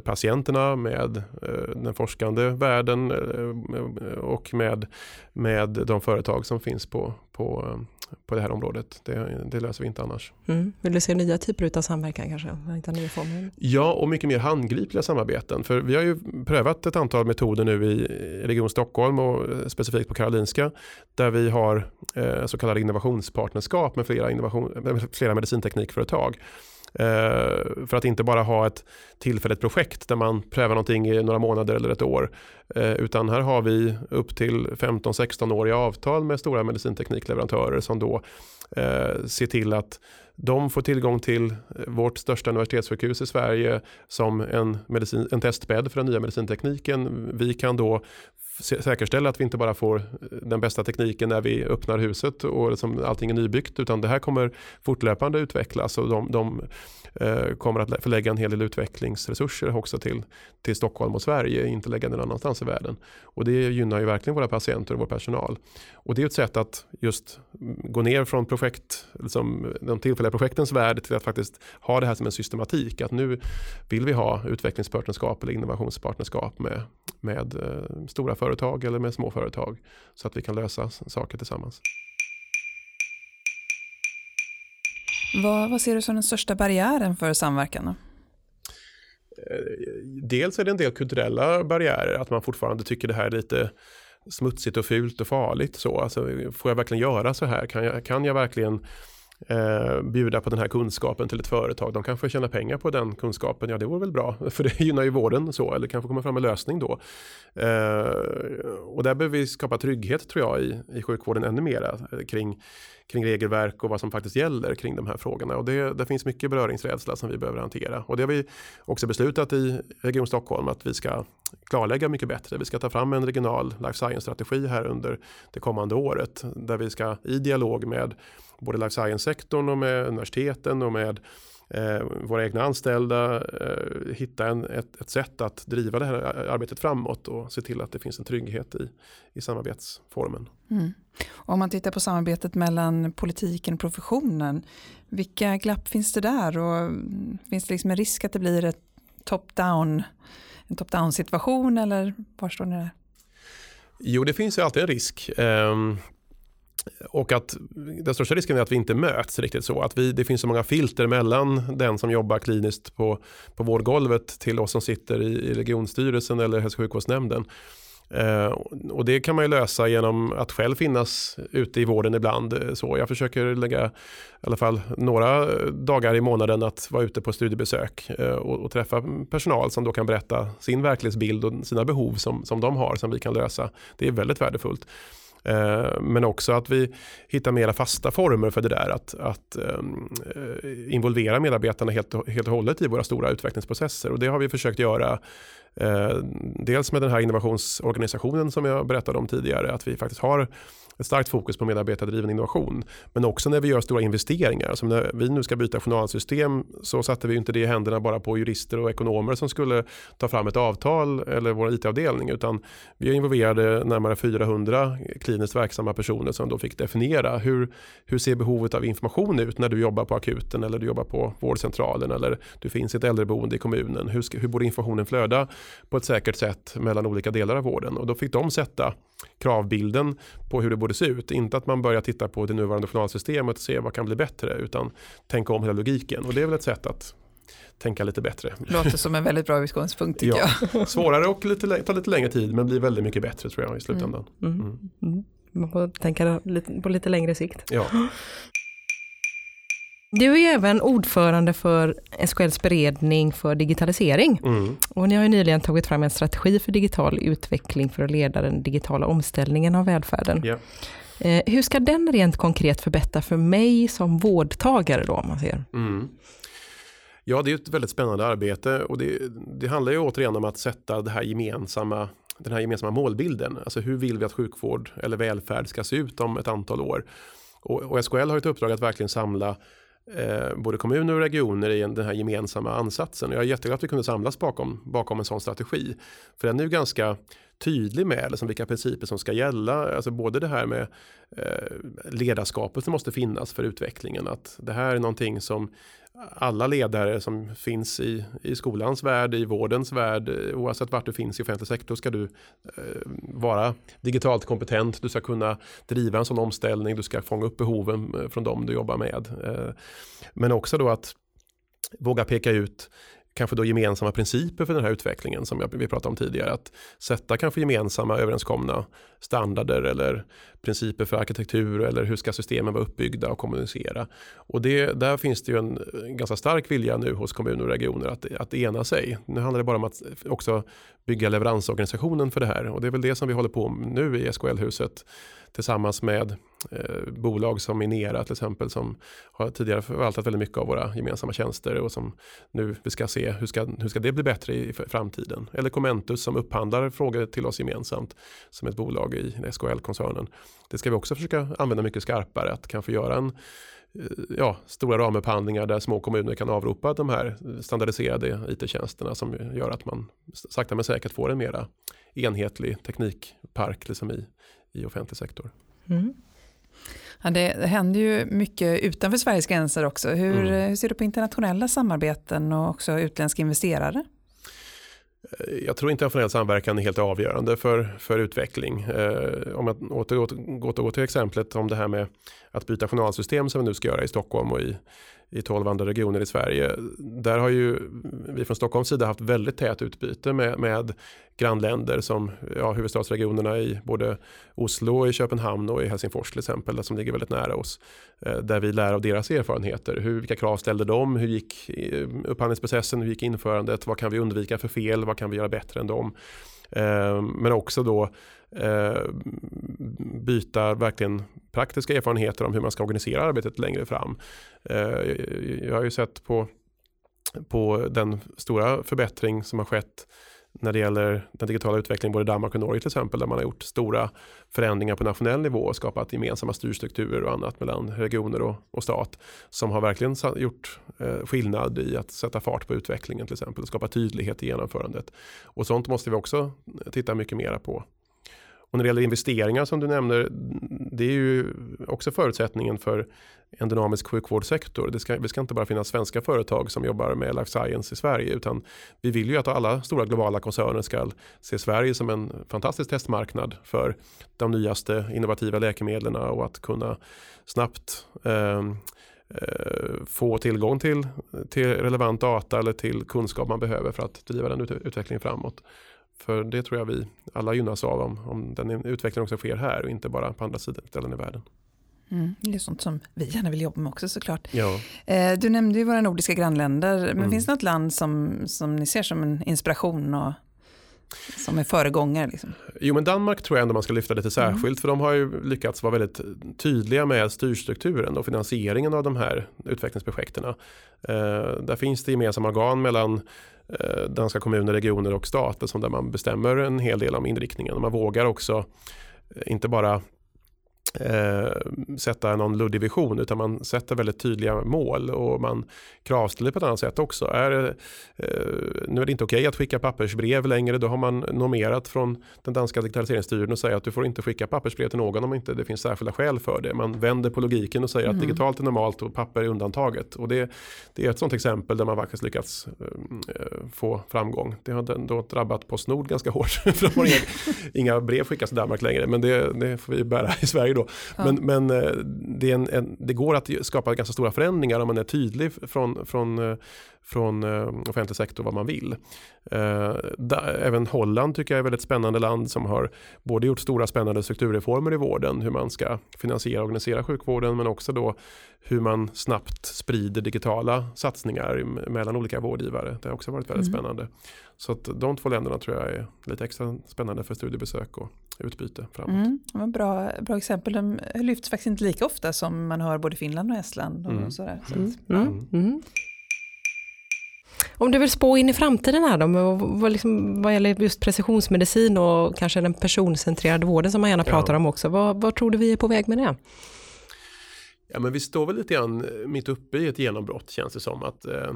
patienterna, med eh, den forskande världen eh, och med, med de företag som finns på, på, eh, på det här området. Det, det löser vi inte annars. Mm. Vill du se nya typer av samverkan kanske? Hitta nya former? Ja, och mycket mer handgripliga samarbeten. För vi har ju prövat ett antal metoder nu i Region Stockholm och eh, specifikt på Karolinska. Där vi har eh, så kallade innovationspartnerskap med flera, innovation, med flera medicinteknikföretag. Eh, för att inte bara ha ett tillfälligt projekt där man prövar någonting i några månader eller ett år. Eh, utan här har vi upp till 15-16-åriga avtal med stora medicinteknikleverantörer som då eh, ser till att de får tillgång till vårt största universitetssjukhus i Sverige som en, medicin, en testbädd för den nya medicintekniken. Vi kan då säkerställa att vi inte bara får eh, den bästa tekniken när vi öppnar huset och liksom allting är nybyggt utan det här kommer fortlöpande utvecklas och de, de eh, kommer att förlägga en hel del utvecklingsresurser också till, till Stockholm och Sverige, inte lägga den annanstans i världen. Och det gynnar ju verkligen våra patienter och vår personal. Och det är ett sätt att just gå ner från projekt, liksom, de tillfälliga projektens värld till att faktiskt ha det här som en systematik. Att nu vill vi ha utvecklingspartnerskap eller innovationspartnerskap med, med eh, stora företag eller med små företag. Så att vi kan lösa saker tillsammans. Vad, vad ser du som den största barriären för samverkan? Då? Eh, Dels är det en del kulturella barriärer, att man fortfarande tycker det här är lite smutsigt och fult och farligt. Så. Alltså, får jag verkligen göra så här? Kan jag, kan jag verkligen eh, bjuda på den här kunskapen till ett företag? De kanske tjänar pengar på den kunskapen, ja det vore väl bra, för det gynnar ju vården så, eller kanske komma fram med lösning då. Eh, och där behöver vi skapa trygghet tror jag i, i sjukvården ännu mera eh, kring, kring regelverk och vad som faktiskt gäller kring de här frågorna. Och det, det finns mycket beröringsrädsla som vi behöver hantera. Och det har vi också beslutat i Region Stockholm att vi ska klarlägga mycket bättre. Vi ska ta fram en regional life science-strategi här under det kommande året där vi ska i dialog med både life science-sektorn och med universiteten och med eh, våra egna anställda eh, hitta en, ett, ett sätt att driva det här arbetet framåt och se till att det finns en trygghet i, i samarbetsformen. Mm. Om man tittar på samarbetet mellan politiken och professionen, vilka glapp finns det där och mm, finns det liksom en risk att det blir ett top-down, en top-down situation eller var står ni där? Jo, det finns ju alltid en risk. Och att den största risken är att vi inte möts riktigt så. Att vi, det finns så många filter mellan den som jobbar kliniskt på, på vårdgolvet till oss som sitter i, i regionstyrelsen eller hälso och sjukvårdsnämnden. Eh, och det kan man ju lösa genom att själv finnas ute i vården ibland. Eh, så jag försöker lägga i alla fall några dagar i månaden att vara ute på studiebesök eh, och, och träffa personal som då kan berätta sin verklighetsbild och sina behov som, som de har som vi kan lösa. Det är väldigt värdefullt. Eh, men också att vi hittar mera fasta former för det där. Att, att eh, involvera medarbetarna helt, helt och hållet i våra stora utvecklingsprocesser. Och det har vi försökt göra Eh, dels med den här innovationsorganisationen som jag berättade om tidigare, att vi faktiskt har ett starkt fokus på medarbetardriven innovation. Men också när vi gör stora investeringar. Som när vi nu ska byta journalsystem så satte vi inte det i händerna bara på jurister och ekonomer som skulle ta fram ett avtal eller vår IT-avdelning. Utan vi involverade närmare 400 kliniskt verksamma personer som då fick definiera hur, hur ser behovet av information ut när du jobbar på akuten eller du jobbar på vårdcentralen eller du finns i ett äldreboende i kommunen. Hur, hur borde informationen flöda på ett säkert sätt mellan olika delar av vården? Och då fick de sätta kravbilden på hur det borde se ut. Inte att man börjar titta på det nuvarande journalsystemet och se vad kan bli bättre utan tänka om hela logiken. Och det är väl ett sätt att tänka lite bättre. Låter som en väldigt bra utgångspunkt tycker ja. jag. Svårare och lite, tar lite längre tid men blir väldigt mycket bättre tror jag i slutändan. Mm. Mm. Mm. Man får tänka på lite längre sikt. Ja. Du är även ordförande för SKLs beredning för digitalisering. Mm. Och ni har ju nyligen tagit fram en strategi för digital utveckling för att leda den digitala omställningen av välfärden. Yeah. Eh, hur ska den rent konkret förbättra för mig som vårdtagare då, man ser? Mm. Ja, det är ett väldigt spännande arbete och det, det handlar ju återigen om att sätta det här gemensamma den här gemensamma målbilden. Alltså hur vill vi att sjukvård eller välfärd ska se ut om ett antal år? Och, och SKL har ett uppdrag att verkligen samla eh, både kommuner och regioner i den här gemensamma ansatsen. Jag är jätteglad att vi kunde samlas bakom, bakom en sån strategi. För den är ju ganska tydlig med liksom vilka principer som ska gälla. Alltså både det här med eh, ledarskapet som måste finnas för utvecklingen. Att det här är någonting som alla ledare som finns i, i skolans värld, i vårdens värld, eh, oavsett vart du finns i offentlig sektor ska du eh, vara digitalt kompetent, du ska kunna driva en sån omställning, du ska fånga upp behoven eh, från dem du jobbar med. Eh, men också då att våga peka ut kanske då gemensamma principer för den här utvecklingen som vi pratade om tidigare. Att sätta kanske gemensamma överenskomna standarder eller principer för arkitektur eller hur ska systemen vara uppbyggda och kommunicera. Och det, där finns det ju en ganska stark vilja nu hos kommuner och regioner att, att ena sig. Nu handlar det bara om att också bygga leveransorganisationen för det här och det är väl det som vi håller på med nu i SKL-huset tillsammans med eh, bolag som Inera till exempel som har tidigare förvaltat väldigt mycket av våra gemensamma tjänster och som nu vi ska se hur ska, hur ska det bli bättre i framtiden. Eller Commentus som upphandlar frågor till oss gemensamt som ett bolag i SKL-koncernen. Det ska vi också försöka använda mycket skarpare att kanske göra en eh, ja, stora ramupphandlingar där små kommuner kan avropa de här standardiserade it-tjänsterna som gör att man sakta men säkert får en mera enhetlig teknikpark liksom i, i offentlig sektor. Mm. Ja, det, händer ju mycket utanför Sveriges gränser också. Hur, mm. hur ser du på internationella samarbeten och också utländska investerare? Eh, jag tror internationell samverkan är helt avgörande för, för utveckling. Eh, om jag återgår, återgår till exemplet om det här med att byta journalsystem som vi nu ska göra i Stockholm och i, i 12 andra regioner i Sverige. Där har ju vi från Stockholms sida haft väldigt tät utbyte med, med grannländer som ja, huvudstadsregionerna i både Oslo, i Köpenhamn och i Helsingfors till exempel, som ligger väldigt nära oss. Eh, där vi lär av deras erfarenheter. Hur, vilka krav ställde de? Hur gick eh, upphandlingsprocessen? Hur gick införandet? Vad kan vi undvika för fel? Vad kan vi göra bättre än dem? Eh, men också då eh, byta verkligen praktiska erfarenheter om hur man ska organisera arbetet längre fram. Eh, jag har ju sett på, på den stora förbättring som har skett när det gäller den digitala utvecklingen både Danmark och Norge till exempel där man har gjort stora förändringar på nationell nivå och skapat gemensamma styrstrukturer och annat mellan regioner och, och stat som har verkligen gjort eh, skillnad i att sätta fart på utvecklingen till exempel och skapa tydlighet i genomförandet. Och sånt måste vi också titta mycket mera på. Och när det gäller investeringar som du nämner, det är ju också förutsättningen för en dynamisk sjukvårdssektor. Det ska, det ska inte bara finnas svenska företag som jobbar med life science i Sverige utan vi vill ju att alla stora globala koncerner ska se Sverige som en fantastisk testmarknad för de nyaste innovativa läkemedlen och att kunna snabbt ehm, eh, få tillgång till, till relevant data eller till kunskap man behöver för att driva den ut utvecklingen framåt. För det tror jag vi alla gynnas av om, om den utvecklingen också sker här och inte bara på andra ställen i världen. Mm, det är sånt som vi gärna vill jobba med också såklart. Ja. Eh, du nämnde ju våra nordiska grannländer, men mm. finns det något land som, som ni ser som en inspiration och som är föregångare? Liksom? Jo men Danmark tror jag ändå man ska lyfta lite Mm. särskilt mm. för de har ju lyckats vara väldigt tydliga med styrstrukturen och finansieringen av de här utvecklingsprojekten. Eh, där finns det gemensamma organ mellan Eh, danska kommuner, regioner och stater som där man bestämmer en hel del om inriktningen. Man vågar också eh, inte bara eh, sätta någon luddig vision utan man sätter väldigt tydliga mål och man kravställer på ett annat sätt också. Är, eh, nu är det inte okej okay att skicka pappersbrev längre, då har man normerat från den danska digitaliseringsstyrelsen och säger att du får inte skicka pappersbrev till någon om inte det finns särskilda skäl för det. Man vänder på logiken och säger mm. att digitalt är normalt och papper är undantaget. Och det, det är ett sådant exempel där man faktiskt lyckats eh, få framgång. Det har då drabbat Postnord ganska hårt för de har inga, inga brev skickas till Danmark längre men det, det får vi bära i Sverige då. Ja. Men, men eh, det, en, en, det, går att skapa ganska stora förändringar om man är tydlig från, från, eh, från eh, offentlig sektor vad man vill. Även Holland tycker jag är ett väldigt spännande land som har både gjort stora spännande strukturreformer i vården, hur man ska finansiera och organisera sjukvården, men också då hur man snabbt sprider digitala satsningar mellan olika vårdgivare. Det har också varit väldigt mm. spännande. Så att de två länderna tror jag är lite extra spännande för studiebesök och utbyte framåt. Mm, bra, bra exempel. De lyfts faktiskt inte lika ofta som man hör både Finland och Estland. Och mm. sådär. Så att, ja. Mm. Mm. Om du vill spå in i framtiden här då, vad, liksom, vad gäller just precisionsmedicin och kanske den personcentrerade vården som man gärna pratar ja. om också. Vad, vad tror du vi är på väg med det? Ja, men vi står väl lite grann mitt uppe i ett genombrott känns det som. att Eh,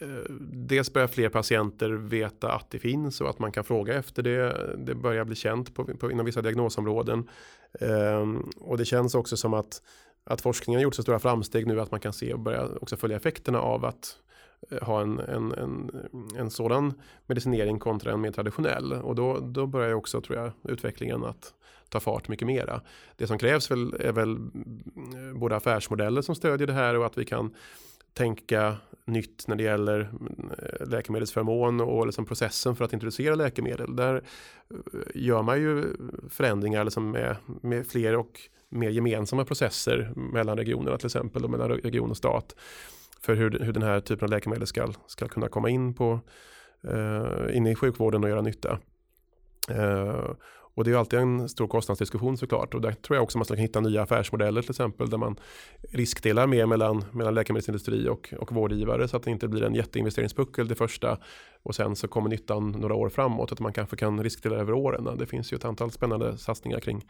Eh, dels börjar fler patienter veta att det finns och att man kan fråga efter det. Det börjar bli känt på, på, inom vissa diagnosområden. Um, och det känns också som att, att forskningen har gjort så stora framsteg nu att man kan se och börja också följa effekterna av att eh, ha en, en, en, en sådan medicinering kontra en mer traditionell. Och då, då börjar också, tror jag, utvecklingen att ta fart mycket mera. Det som krävs väl, är väl både affärsmodeller som stödjer det här och att vi kan tänka nytt när det gäller eh, läkemedelsförmån och liksom processen för att introducera läkemedel. Där eh, gör man ju förändringar liksom med, med fler och mer gemensamma processer mellan regionerna till exempel och mellan region och stat för hur, hur den här typen av läkemedel ska, ska kunna komma in, på, uh, in i sjukvården och göra nytta. Uh, och det är alltid en stor kostnadsdiskussion såklart. Och där tror jag också man ska hitta nya affärsmodeller till exempel. Där man riskdelar mer mellan, mellan läkemedelsindustri och, och vårdgivare. Så att det inte blir en jätteinvesteringspuckel det första. Och sen så kommer nyttan några år framåt. Att man kanske kan riskdela över åren. Det finns ju ett antal spännande satsningar kring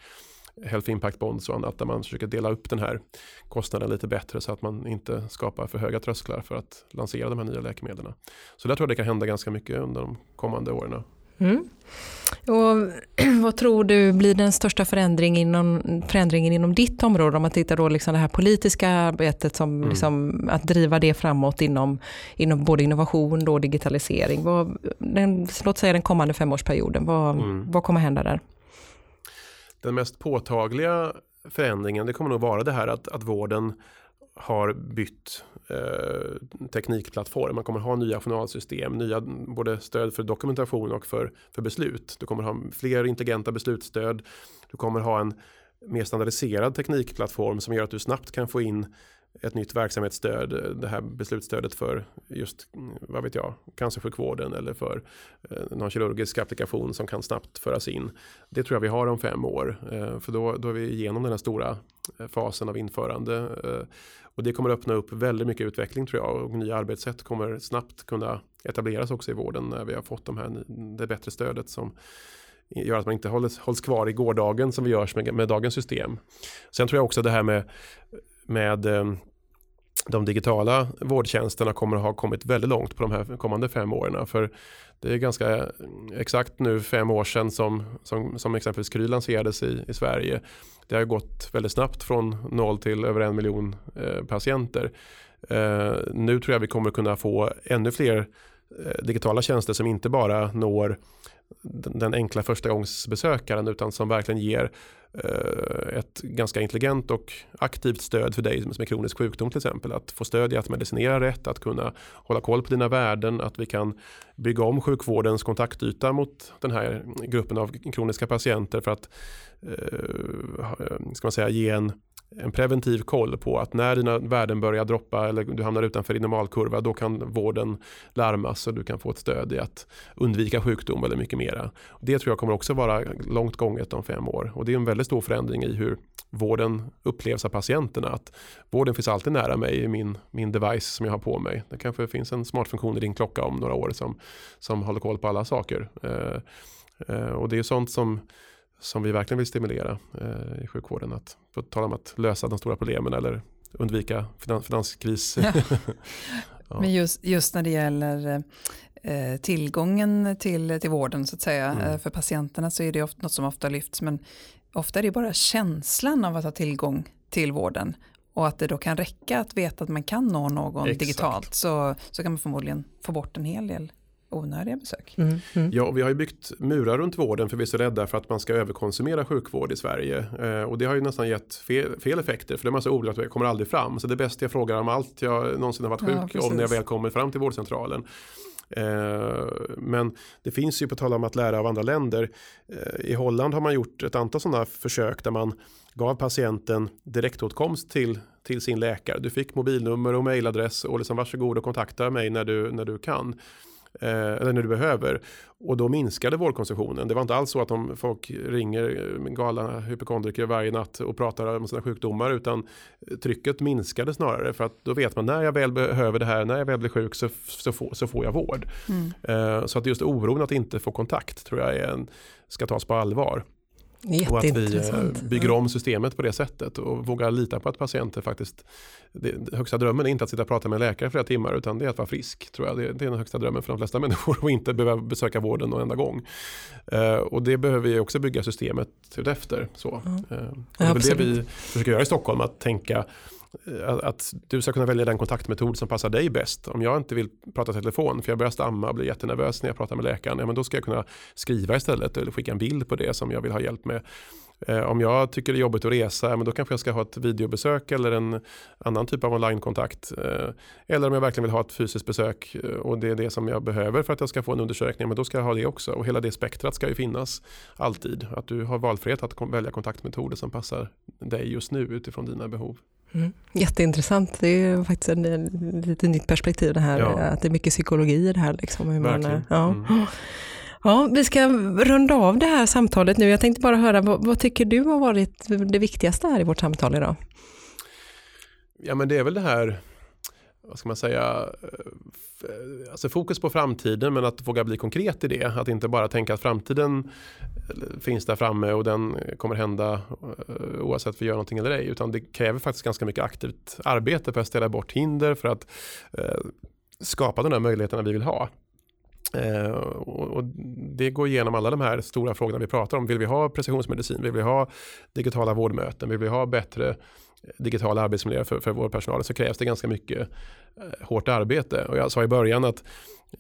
Health Impact Bonds och annat där man försöker dela upp den här kostnaden lite bättre så att man inte skapar för höga trösklar för att lansera de här nya läkemedlen. Så där tror jag det kan hända ganska mycket under de kommande åren. Mm. Och vad tror du blir den största förändringen inom, förändringen inom ditt område om man tittar då liksom det här politiska arbetet som mm. liksom, att driva det framåt inom, inom både innovation och digitalisering. Vad, den, låt säga den kommande femårsperioden, vad, mm. vad kommer hända där? Den mest påtagliga förändringen det kommer nog vara det här att, att vården har bytt eh, teknikplattform. Man kommer ha nya journalsystem, nya både stöd för dokumentation och för, för beslut. Du kommer ha fler intelligenta beslutsstöd. Du kommer ha en mer standardiserad teknikplattform som gör att du snabbt kan få in ett nytt verksamhetsstöd, det här beslutsstödet för just, vad vet jag, cancersjukvården eller för eh, någon kirurgisk applikation som kan snabbt föras in. Det tror jag vi har om fem år, eh, för då, då är vi igenom den här stora eh, fasen av införande. Och det kommer öppna upp väldigt mycket utveckling tror jag och nya arbetssätt kommer snabbt kunna etableras också i vården när vi har fått de här, det bättre stödet som gör att man inte hålls, hålls kvar i gårdagen som vi görs med, med dagens system. Sen tror jag också det här med med eh, de digitala vårdtjänsterna kommer att ha kommit väldigt långt på de här kommande fem åren. För det är ganska exakt nu fem år sedan som, som, som exempelvis Kry lanserades i, i Sverige. Det har gått väldigt snabbt från noll till över en miljon eh, patienter. Eh, nu tror jag vi kommer kunna få ännu fler eh, digitala tjänster som inte bara når den enkla förstagångsbesökaren utan som verkligen ger eh, ett ganska intelligent och aktivt stöd för dig som är kronisk sjukdom till exempel. Att få stöd i att medicinera rätt, att kunna hålla koll på dina värden, att vi kan bygga om sjukvårdens kontaktyta mot den här gruppen av kroniska patienter för att eh, eh, ska man säga, ge en en preventiv koll på att när dina värden börjar droppa eller du hamnar utanför din normalkurva då kan vården larmas och du kan få ett stöd i att undvika sjukdom eller mycket mera. Det tror jag kommer också vara långt gånget om fem år och det är en väldigt stor förändring i hur vården upplevs av patienterna. Att vården finns alltid nära mig i min, min device som jag har på mig. Det kanske finns en smart funktion i din klocka om några år som, som håller koll på alla saker. Eh, eh, och det är sånt som som vi verkligen vill stimulera eh, i sjukvården. Att få tala om att lösa de stora problemen eller undvika finans, finanskris. Ja. ja. Men just, just när det gäller eh, tillgången till, till vården så att säga mm. eh, för patienterna så är det ofta, något som ofta lyfts men ofta är det bara känslan av att ha tillgång till vården och att det då kan räcka att veta att man kan nå någon Exakt. digitalt så, så kan man förmodligen få bort en hel del onödiga besök. Mm, mm. Ja, vi har ju byggt murar runt vården för vi är så rädda för att man ska överkonsumera sjukvård i Sverige. Eh, och det har ju nästan gett fel, fel effekter för det är man så orolig att kommer aldrig fram. Så det är bäst jag frågar om allt jag någonsin har varit sjuk ja, om när jag väl kommer fram till vårdcentralen. Eh, men det finns ju på tal om att lära av andra länder. Eh, I Holland har man gjort ett antal sådana försök där man gav patienten direktåtkomst till, till sin läkare. Du fick mobilnummer och mejladress och liksom varsågod och kontakta mig när du, när du kan. Eh, eller när du behöver. Och då minskade vårdkonsumtionen. Det var inte alls så att om folk ringer galna hypokondriker varje natt och pratar om sina sjukdomar utan trycket minskade snarare för att då vet man när jag väl behöver det här, när jag väl blir sjuk så, så, får, så får jag vård. Mm. Eh, så att just oron att inte få kontakt tror jag är en, ska tas på allvar. Och att vi eh, bygger om systemet på det sättet och vågar lita på att patienter faktiskt, det, högsta drömmen är inte att sitta och prata med en läkare flera timmar utan det är att vara frisk. tror jag. Det, det är den högsta drömmen för de flesta människor och inte behöva besöka vården någon enda gång. Uh, och det behöver vi också bygga systemet efter. Så. Mm. Uh, det är väl det vi försöker göra i Stockholm, att tänka Eh, att du ska kunna välja den kontaktmetod som passar dig bäst. Om jag inte vill prata telefon för jag börjar stamma och blir jättenervös när jag pratar med läkaren, ja, men då ska jag kunna skriva istället eller skicka en bild på det som jag vill ha hjälp med. Eh, om jag tycker det är jobbigt att resa, men då kanske jag ska ha ett videobesök eller en annan typ av onlinekontakt. Eh, eller om jag verkligen vill ha ett fysiskt besök och det är det som jag behöver för att jag ska få en undersökning, men då ska jag ha det också. Och hela det spektrat ska ju finnas alltid. Att du har valfrihet att välja kontaktmetoder som passar dig just nu utifrån dina behov. Mm. Jätteintressant, det är faktiskt ett lite nytt perspektiv det här, ja. att det är mycket psykologi i det här. Liksom, hur man, ja. Mm. ja, vi ska runda av det här samtalet nu. Jag tänkte bara höra, vad, vad, tycker du har varit det viktigaste här i vårt samtal idag? Ja men det är väl det här vad ska man säga, eh, alltså fokus på framtiden men att våga bli konkret i det. Att inte bara tänka att framtiden eh, finns där framme och den kommer hända eh, oavsett om vi gör någonting eller ej. Utan det kräver faktiskt ganska mycket aktivt arbete för att ställa bort hinder för att skapa de här möjligheterna vi vill ha. Eh, och, det går igenom alla de här stora frågorna vi pratar om. Vill vi ha precisionsmedicin? Vill vi ha digitala vårdmöten? Vill vi ha bättre digitala arbetsmiljöer för, för vår personal så krävs det ganska mycket Eh, hårt arbete. Och jag sa i början att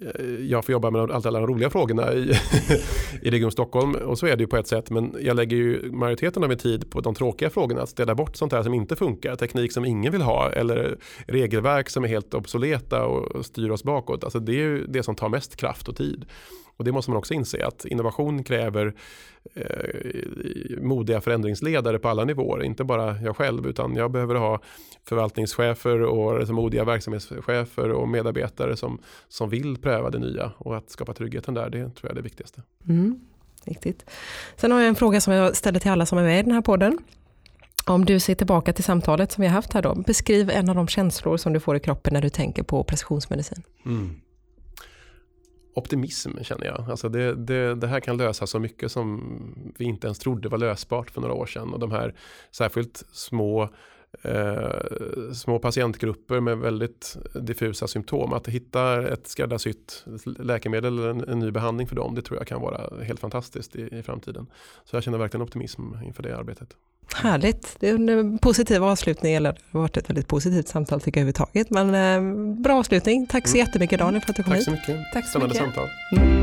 eh, jag får jobba med alla de roliga frågorna i, i Region Stockholm och så är det ju på ett sätt men jag lägger ju majoriteten av min tid på de tråkiga frågorna att städa bort sånt här som inte funkar, teknik som ingen vill ha eller regelverk som är helt obsoleta och styr oss bakåt. Alltså det är ju det som tar mest kraft och tid. Och det måste man också inse att innovation kräver eh, modiga förändringsledare på alla nivåer. Inte bara jag själv utan jag behöver ha förvaltningschefer och liksom, modiga verksamhetschefer och medarbetare som, som vill pröva det nya och att skapa tryggheten där det tror jag är det viktigaste. Mm, riktigt. Sen har jag en fråga som jag ställer till alla som är med i den här podden. Om du ser tillbaka till samtalet som vi har haft här då, beskriv en av de känslor som du får i kroppen när du tänker på precisionsmedicin. Mm optimism känner jag. Alltså det, det, det, här kan lösa så mycket som vi inte ens trodde var lösbart för några år sedan. Och de här särskilt små eh, små patientgrupper med väldigt diffusa symptom. Att hitta ett skräddarsytt läkemedel eller en, en, ny behandling för dem, det tror jag kan vara helt fantastiskt i, i framtiden. Så jag känner verkligen optimism inför det arbetet. Härligt, det är en positiv avslutning, eller det har varit ett väldigt positivt samtal tycker jag överhuvudtaget. Men eh, bra avslutning, tack så mm. jättemycket Daniel för att du kom hit. Tack så mycket, Tack så Spännande mycket. samtal. Mm.